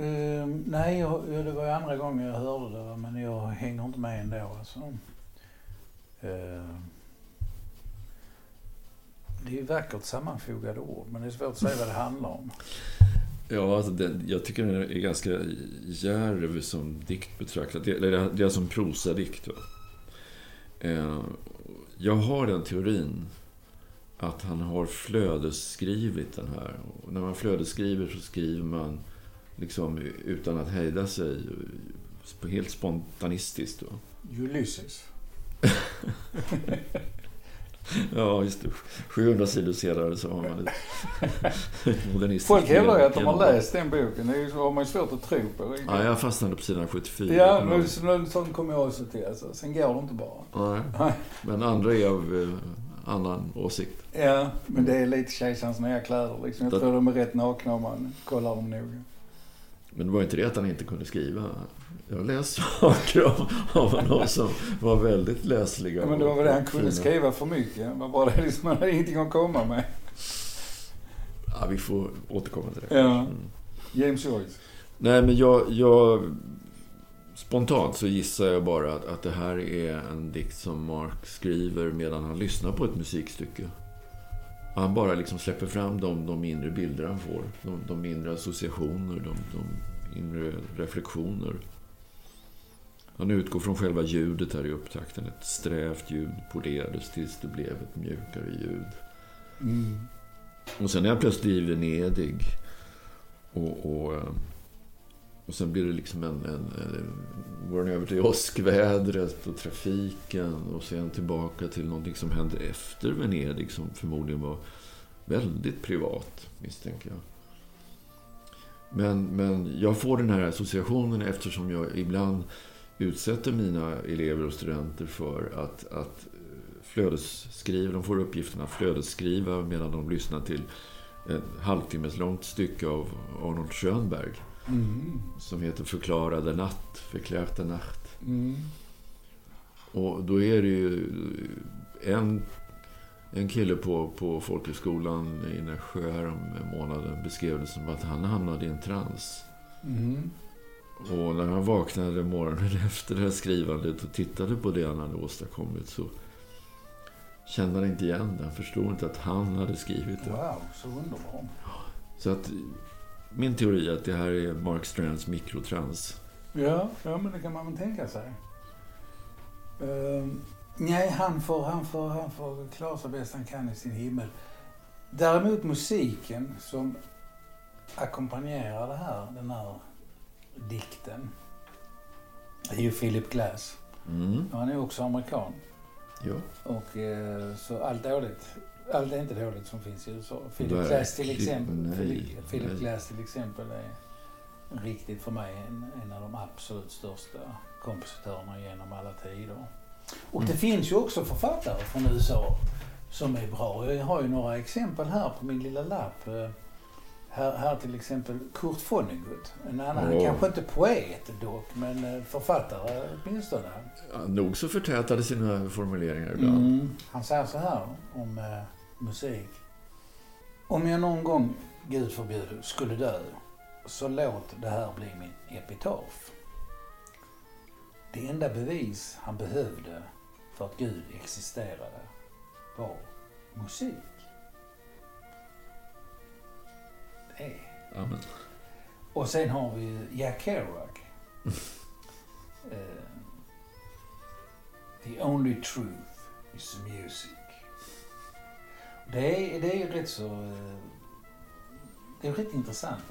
Uh, nej, jag, det var ju andra gången jag hörde det men jag hänger inte med ändå alltså. Uh, det är vackert sammanfogade ord men det är svårt att säga vad det handlar om. Ja, alltså den, jag tycker den är ganska djärv som dikt betraktat. Det, det, det är alltså som prosadikt. Va? Eh, jag har den teorin att han har flödesskrivit den här. Och när man flödesskriver så skriver man liksom utan att hejda sig. Helt spontanistiskt. Då. Ulysses. (laughs) Ja, just det. 700 sidor senare så har man ett (laughs) modernistiskt Folk hävdar ju att de har läst den boken. Det har man ju svårt att tro på. Ja, jag fastnade på sidan 74. Ja, men sånt kommer jag också till. Alltså. Sen går det inte bara. Nej. Men andra är av eh, annan åsikt. Ja, men det är lite kejsarens nya kläder liksom. Jag tror de är rätt nakna om man kollar dem noga. Men det var inte det att han inte kunde skriva. Jag har läst saker av, av honom som var väldigt läsliga. Ja, men det var väl det han kunde fina. skriva för mycket. Det var bara det liksom, han hade ingenting att komma med. Ja, vi får återkomma till det. Ja. Mm. James Joyce. Nej, men jag, jag... Spontant så gissar jag bara att, att det här är en dikt som Mark skriver medan han lyssnar på ett musikstycke. Han bara liksom släpper fram de, de inre bilder han får. De, de inre associationer, de, de inre reflektioner. Han utgår från själva ljudet här i upptakten. Ett strävt ljud polerades tills det blev ett mjukare ljud. Mm. Och sen är han plötsligt i Venedig. Och, och, eh, och sen blir det liksom en, en, en... Går den över till åskvädret och trafiken. Och sen tillbaka till någonting som hände efter Venedig. Som förmodligen var väldigt privat, misstänker jag. Men, men jag får den här associationen eftersom jag ibland utsätter mina elever och studenter för att, att flödesskriva. De får uppgiften att flödesskriva medan de lyssnar till ett halvtimmes långt stycke av Arnold Schönberg. Mm. Som heter Förklarade natt, Förklärte natt. Mm. Och då är det ju en, en kille på, på folkhögskolan i Nässjö här om månaden beskrev det som att han hamnade i en trans. Mm. Och när han vaknade morgonen (laughs) efter det här skrivandet och tittade på det han hade åstadkommit så kände han inte igen det. Han förstod inte att han hade skrivit det. Wow, så underbart. Så att min teori är att det här är Mark Strands mikrotrans. Ja, ja men det kan man väl tänka sig. Uh, nej, han får, han, får, han får klara sig bäst han kan i sin himmel. Däremot musiken som ackompanjerar det här, den här dikten. Det är ju Philip Glass. Mm. Han är också amerikan. Ja. Och eh, så allt dåligt, allt är inte dåligt som finns i USA. Philip Glass till exempel, nej, Philip, nej. Glass till exempel är riktigt för mig en, en av de absolut största kompositörerna genom alla tider. Och det mm. finns ju också författare från USA som är bra. Jag har ju några exempel här på min lilla lapp. Här, här till exempel Kurt Vonnegut. En annan, oh. kanske inte poet dock, men eh, författare åtminstone. Ja, nog så förtätade sina formuleringar ibland. Mm. Han säger så här om eh, musik. Om jag någon gång, Gud förbjude, skulle dö, så låt det här bli min epitaf. Det enda bevis han behövde för att Gud existerade var musik. Är. Amen. Och sen har vi Jack Kerouac. uh, (laughs) the only truth is music. Det är, det är rätt så... Uh, det är rätt intressant.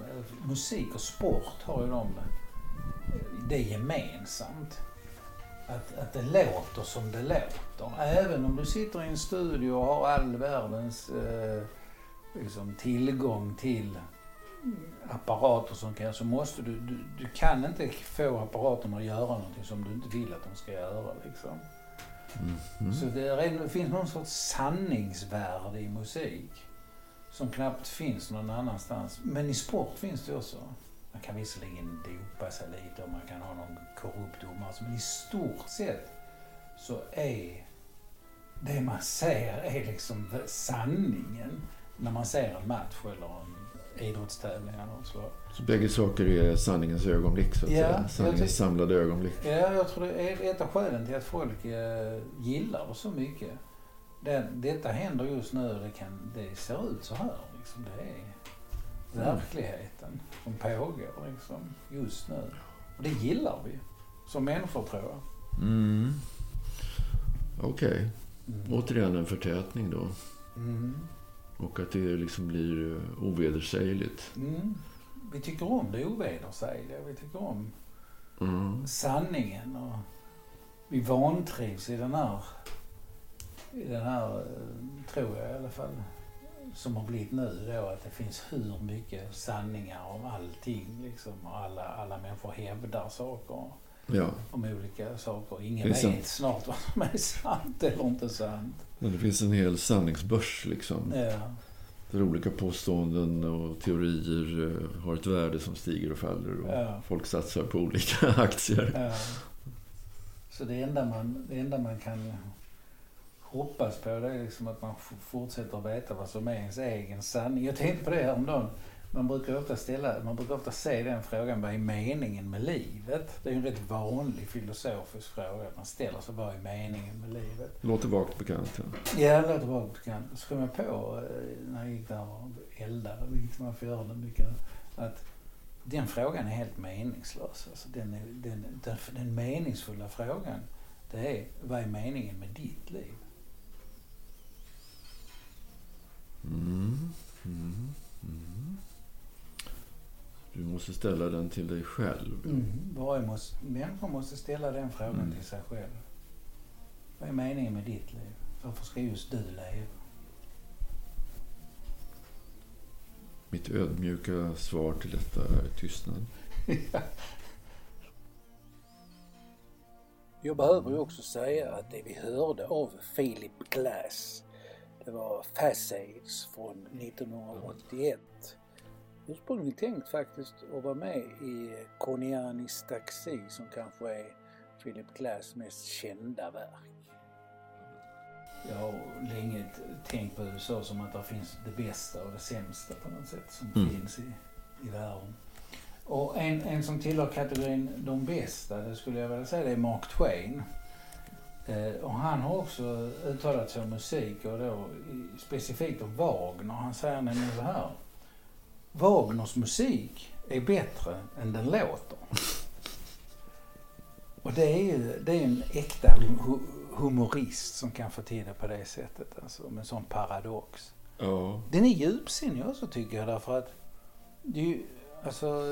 Musik och sport har ju de det gemensamt. Att, att det låter som det låter. Även om du sitter i en studio och har all världens eh, liksom, tillgång till apparater som kan så måste du, du, du kan inte få apparaterna att göra någonting som du inte vill att de ska göra. Liksom. Mm. Mm. Så det, är, det finns någon sorts sanningsvärde i musik som knappt finns någon annanstans. Men i sport finns det också. Man kan visserligen dopa sig lite och man kan ha någon korrupt domare. Men i stort sett så är det man ser är liksom sanningen när man ser en match eller en idrottstävlingar och så. Så bägge saker är sanningens ögonblick, så att Ja, säga. Sanningens tyck- samlade ögonblick. Ja, jag tror det är ett av skälen till att folk eh, gillar det så mycket. Det, detta händer just nu det, kan, det ser ut så här. Liksom. Det är verkligheten som pågår liksom, just nu. Och det gillar vi som människor tror jag. Mm. Okej. Mm. Återigen en förtätning då. Mm. Och att det liksom blir eh, ovedersägligt. Mm. Vi tycker om det ovedersägliga. Vi tycker om Mm. sanningen och vi vantrivs i den här, i den här, eh, tror jag i alla fall, som har blivit nu då, att det finns hur mycket sanningar om allting liksom. Och alla, alla människor hävdar saker Ja, om olika saker. Ingen vet sant. snart (laughs) vad som är sant eller inte sant. men det finns en hel sanningsbörs liksom. Ja, Där olika påståenden och teorier eh, har ett värde som stiger och faller. Och Ja. folk satsar på olika (laughs) aktier. ja. Så det enda, man, det enda man kan hoppas på det är liksom att man fortsätter att veta vad som är ens egen sanning. Jag tänkte på det häromdagen. Man brukar ofta ställa, man brukar ofta se den frågan, vad är meningen med livet? Det är en rätt vanlig filosofisk fråga. Man ställer sig, vad är meningen med livet? Låter vagt bekant. Ja. Ja, det låter bra bekant. Så kom jag på eh, när jag gick där och eldade, vilket man får göra mycket, att den frågan är helt meningslös. Alltså den, är, den, den, den meningsfulla frågan, det är vad är meningen med ditt liv? Mm. Mm. Mm. Du måste ställa den till dig själv. Mm. Varje måste, människa måste ställa den frågan Mm. till sig själv. Vad är meningen med ditt liv? Varför ska just du leva? Mitt ödmjuka svar till detta är tystnad. (laughs) Jag behöver ju också säga att det vi hörde av Philip Glass, det var Facades från 1981. Ursprungligen tänkt faktiskt att vara med i Cornianis Taxi som kanske är Philip Glass mest kända verk. Jag har länge tänkt på USA som att det finns det bästa och det sämsta på något sätt som Mm. finns i, i världen. Och en, en som tillhör kategorin de bästa, det skulle jag vilja säga, det är Mark Twain. Eh, och han har också uttalat sig om musik och då specifikt om Wagner. Han säger nämligen så här. Wagners musik är bättre än den låter. Och det är ju det är en äkta hu- humorist som kan få till det på det sättet. Alltså med en sån paradox. Ja. Den är djupsinnig också tycker jag därför att det är ju, alltså,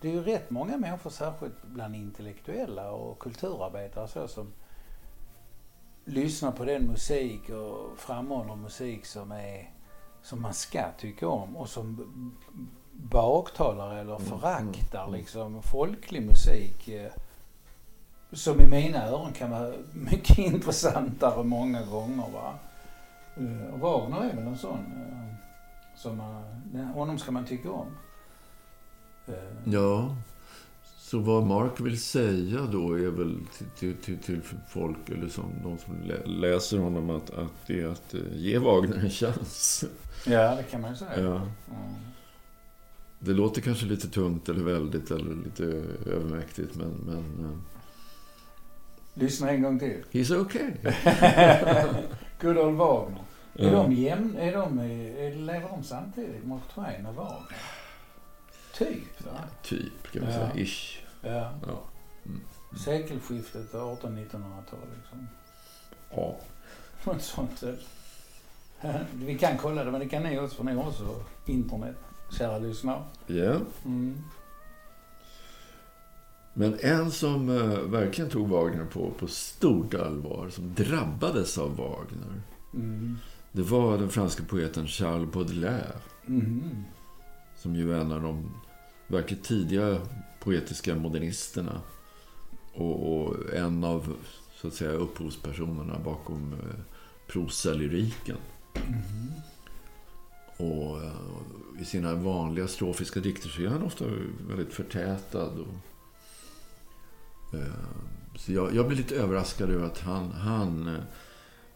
det är ju rätt många människor, särskilt bland intellektuella och kulturarbetare och så, som lyssnar på den musik och framhåller musik som är som man ska tycka om och som baktalar eller Mm, föraktar mm, mm. liksom folklig musik. eh, Som i mina öron kan vara (laughs) mycket intressantare många gånger. Va? Eh, Och Wagner är väl en sån. eh, Som man, honom ska man tycka om. Eh, ja. Så vad Mark vill säga då är väl till, till, till, folk, eller som de som lä- läser honom, att, att det är att eh, ge Wagner en chans. Ja, det kan man ju säga. Ja. Mm. Det låter kanske lite tungt eller väldigt eller lite övermäktigt, men, men uh, Lyssna en gång till. he's okay. (laughs) Good old Wagner. Är Ja. de jämn, är de, är, lever de samtidigt, Mark Twain och Wagner? Typ, va? Typ, kan man Ja. säga. Ish. Ja. Ja. Sekelskiftet 1800-1900-tal liksom. ja. (laughs) Något sånt. (laughs) Vi kan kolla det, men det kan ni också, för ni har också internet, kära lyssnare. Ja. Mm. Men en som eh, verkligen tog Wagner på, på stort allvar, som drabbades av Wagner, Mm. det var den franska poeten Charles Baudelaire. Mm. Som ju är en av de verkligt tidiga poetiska modernisterna. Och, och en av så att säga upphovspersonerna bakom eh, prosalyriken. Mm. Och eh, i sina vanliga strofiska dikter så är han ofta väldigt förtätad. Och, eh, så jag, jag blir lite överraskad över att han, han eh,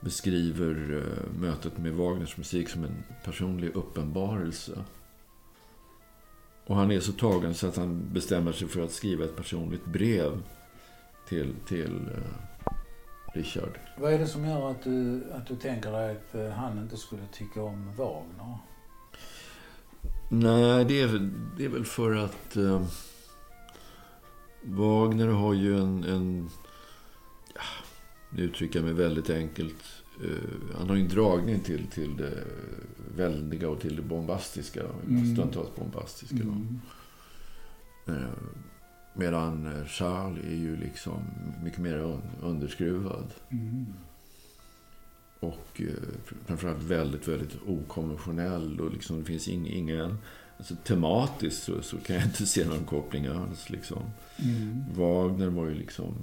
beskriver mötet med Wagners musik som en personlig uppenbarelse. Och han är så tagen så att han bestämmer sig för att skriva ett personligt brev till, till uh, Richard. Vad är det som gör att du, att du tänker dig att uh, han inte skulle tycka om Wagner? Nej, det är, det är väl för att uh, Wagner har ju en, en ja, nu uttrycker jag mig väldigt enkelt. Uh, han har ju en dragning till, till det väldiga och till det bombastiska. Mm. Stundtals bombastiska. Mm. Uh, medan Charles är ju liksom mycket mer underskruvad. Mm. Och framförallt väldigt, väldigt okonventionell. Och liksom, det finns ingen... Alltså, tematiskt så, så kan jag inte se någon koppling alls. Liksom. Mm. Wagner var ju liksom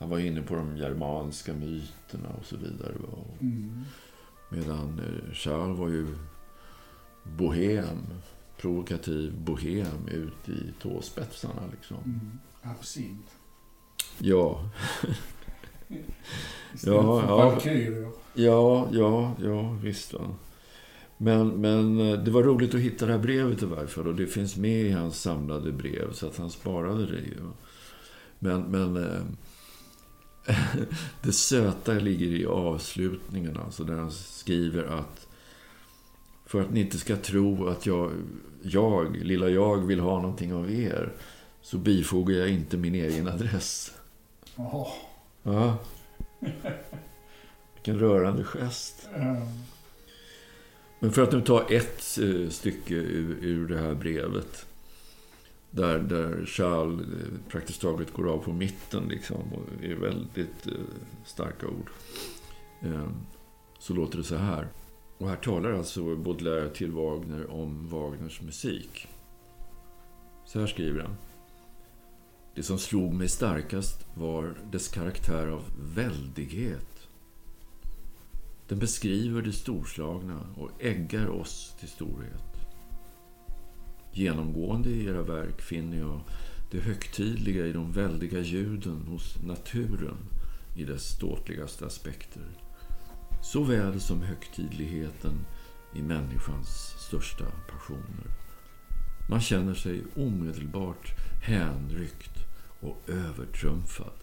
han var inne på de germanska myterna och så vidare. Mm. Medan eh, Charles var ju bohem, provokativ bohem ut i tåspetsarna. Liksom. Mm. Absint. (laughs) Ja. ja, ja, ja, ja, ja, visst. Va. Men, men eh, det var roligt att hitta det här brevet i varje fall. Och det finns med i hans samlade brev. Så att han sparade det ju. Men, men eh, (laughs) det söta ligger i avslutningen, alltså där han skriver att för att ni inte ska tro att jag, jag, lilla jag, vill ha någonting av er så bifogar jag inte min egen adress. Oh. Ja. Vilken rörande gest. Mm. Men för att nu ta ett uh, stycke ur, ur det här brevet. Där, där Charles eh, praktiskt taget går av på mitten liksom. Och är väldigt eh, starka ord. Eh, så låter det så här. Och här talar alltså Baudelaire till Wagner om Wagners musik. Så här skriver han. Det som slog mig starkast var dess karaktär av väldighet. Den beskriver det storslagna och äggar oss till storhet. Genomgående i era verk finner jag det högtidliga i de väldiga ljuden hos naturen i dess ståtligaste aspekter. Såväl som högtidligheten i människans största passioner. Man känner sig omedelbart hänryckt och övertrumfad.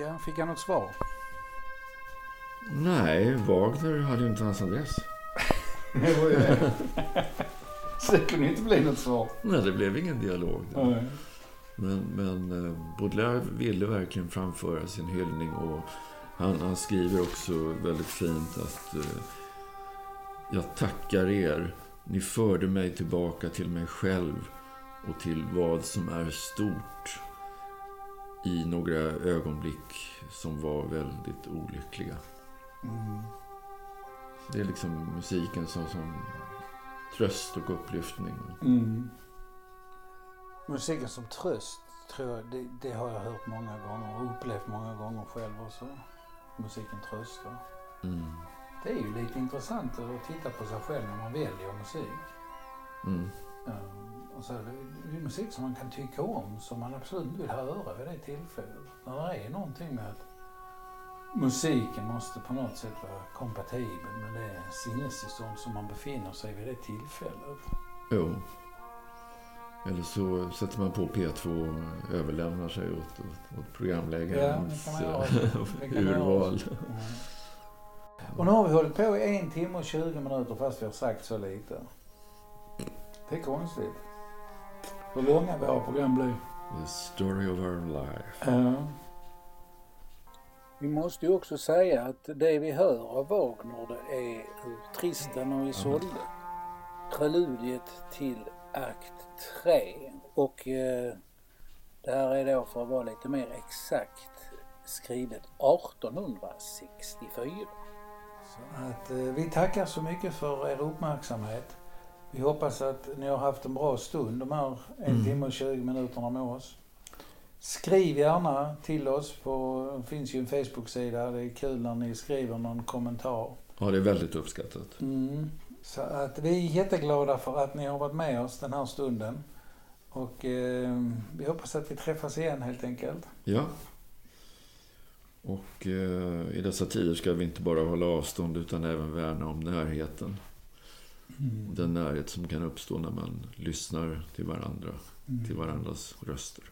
Ja, fick han något svar? Nej, Wagner hade ju inte hans adress. (laughs) Så det kunde inte bli något svar. Nej, det blev ingen dialog. Nej. Men, men eh, Baudelaire ville verkligen framföra sin hyllning och han, han skriver också väldigt fint att eh, jag tackar er. Ni förde mig tillbaka till mig själv och till vad som är stort i några ögonblick som var väldigt olyckliga. Mm. Det är liksom musiken som, som tröst och upplyftning. Mm. Musiken som tröst, tror jag, det, det har jag hört många gånger och upplevt många gånger själv också. Musiken tröstar. Mm. Det är ju lite intressant att titta på sig själv när man väljer musik. Mm. Och så är det, är musik som man kan tycka om, som man absolut vill höra vid det tillfället. När det är någonting med att musiken måste på något sätt vara kompatibel med det sinnestillstånd som man befinner sig vid det tillfället. Jo. Eller så sätter man på P2 och överlämnar sig åt, åt, åt programläggarens Ja, eh, urval. Mm. Och nu har vi hållit på i en timme och 20 minuter fast vi har sagt så lite. Det är konstigt. Hur långa våra program blir. The story of our life. Ja. Vi måste ju också säga att det vi hör av Wagner det är ur Tristan och Isolde. Preludiet till akt 3. Och eh, det här är då för att vara lite mer exakt skrivet 1864. Så att, eh, vi tackar så mycket för er uppmärksamhet. Vi hoppas att ni har haft en bra stund de här en Mm. timme och 20 minuterna med oss. Skriv gärna till oss på, det finns ju en Facebook-sida. Det är kul när ni skriver någon kommentar. Ja, det är väldigt uppskattat. Mm. Så att vi är jätteglada för att ni har varit med oss den här stunden. Och eh, vi hoppas att vi träffas igen helt enkelt. Ja. Och eh, i dessa tider ska vi inte bara hålla avstånd utan även värna om närheten. Den närhet som kan uppstå när man lyssnar till varandra, till varandras röster.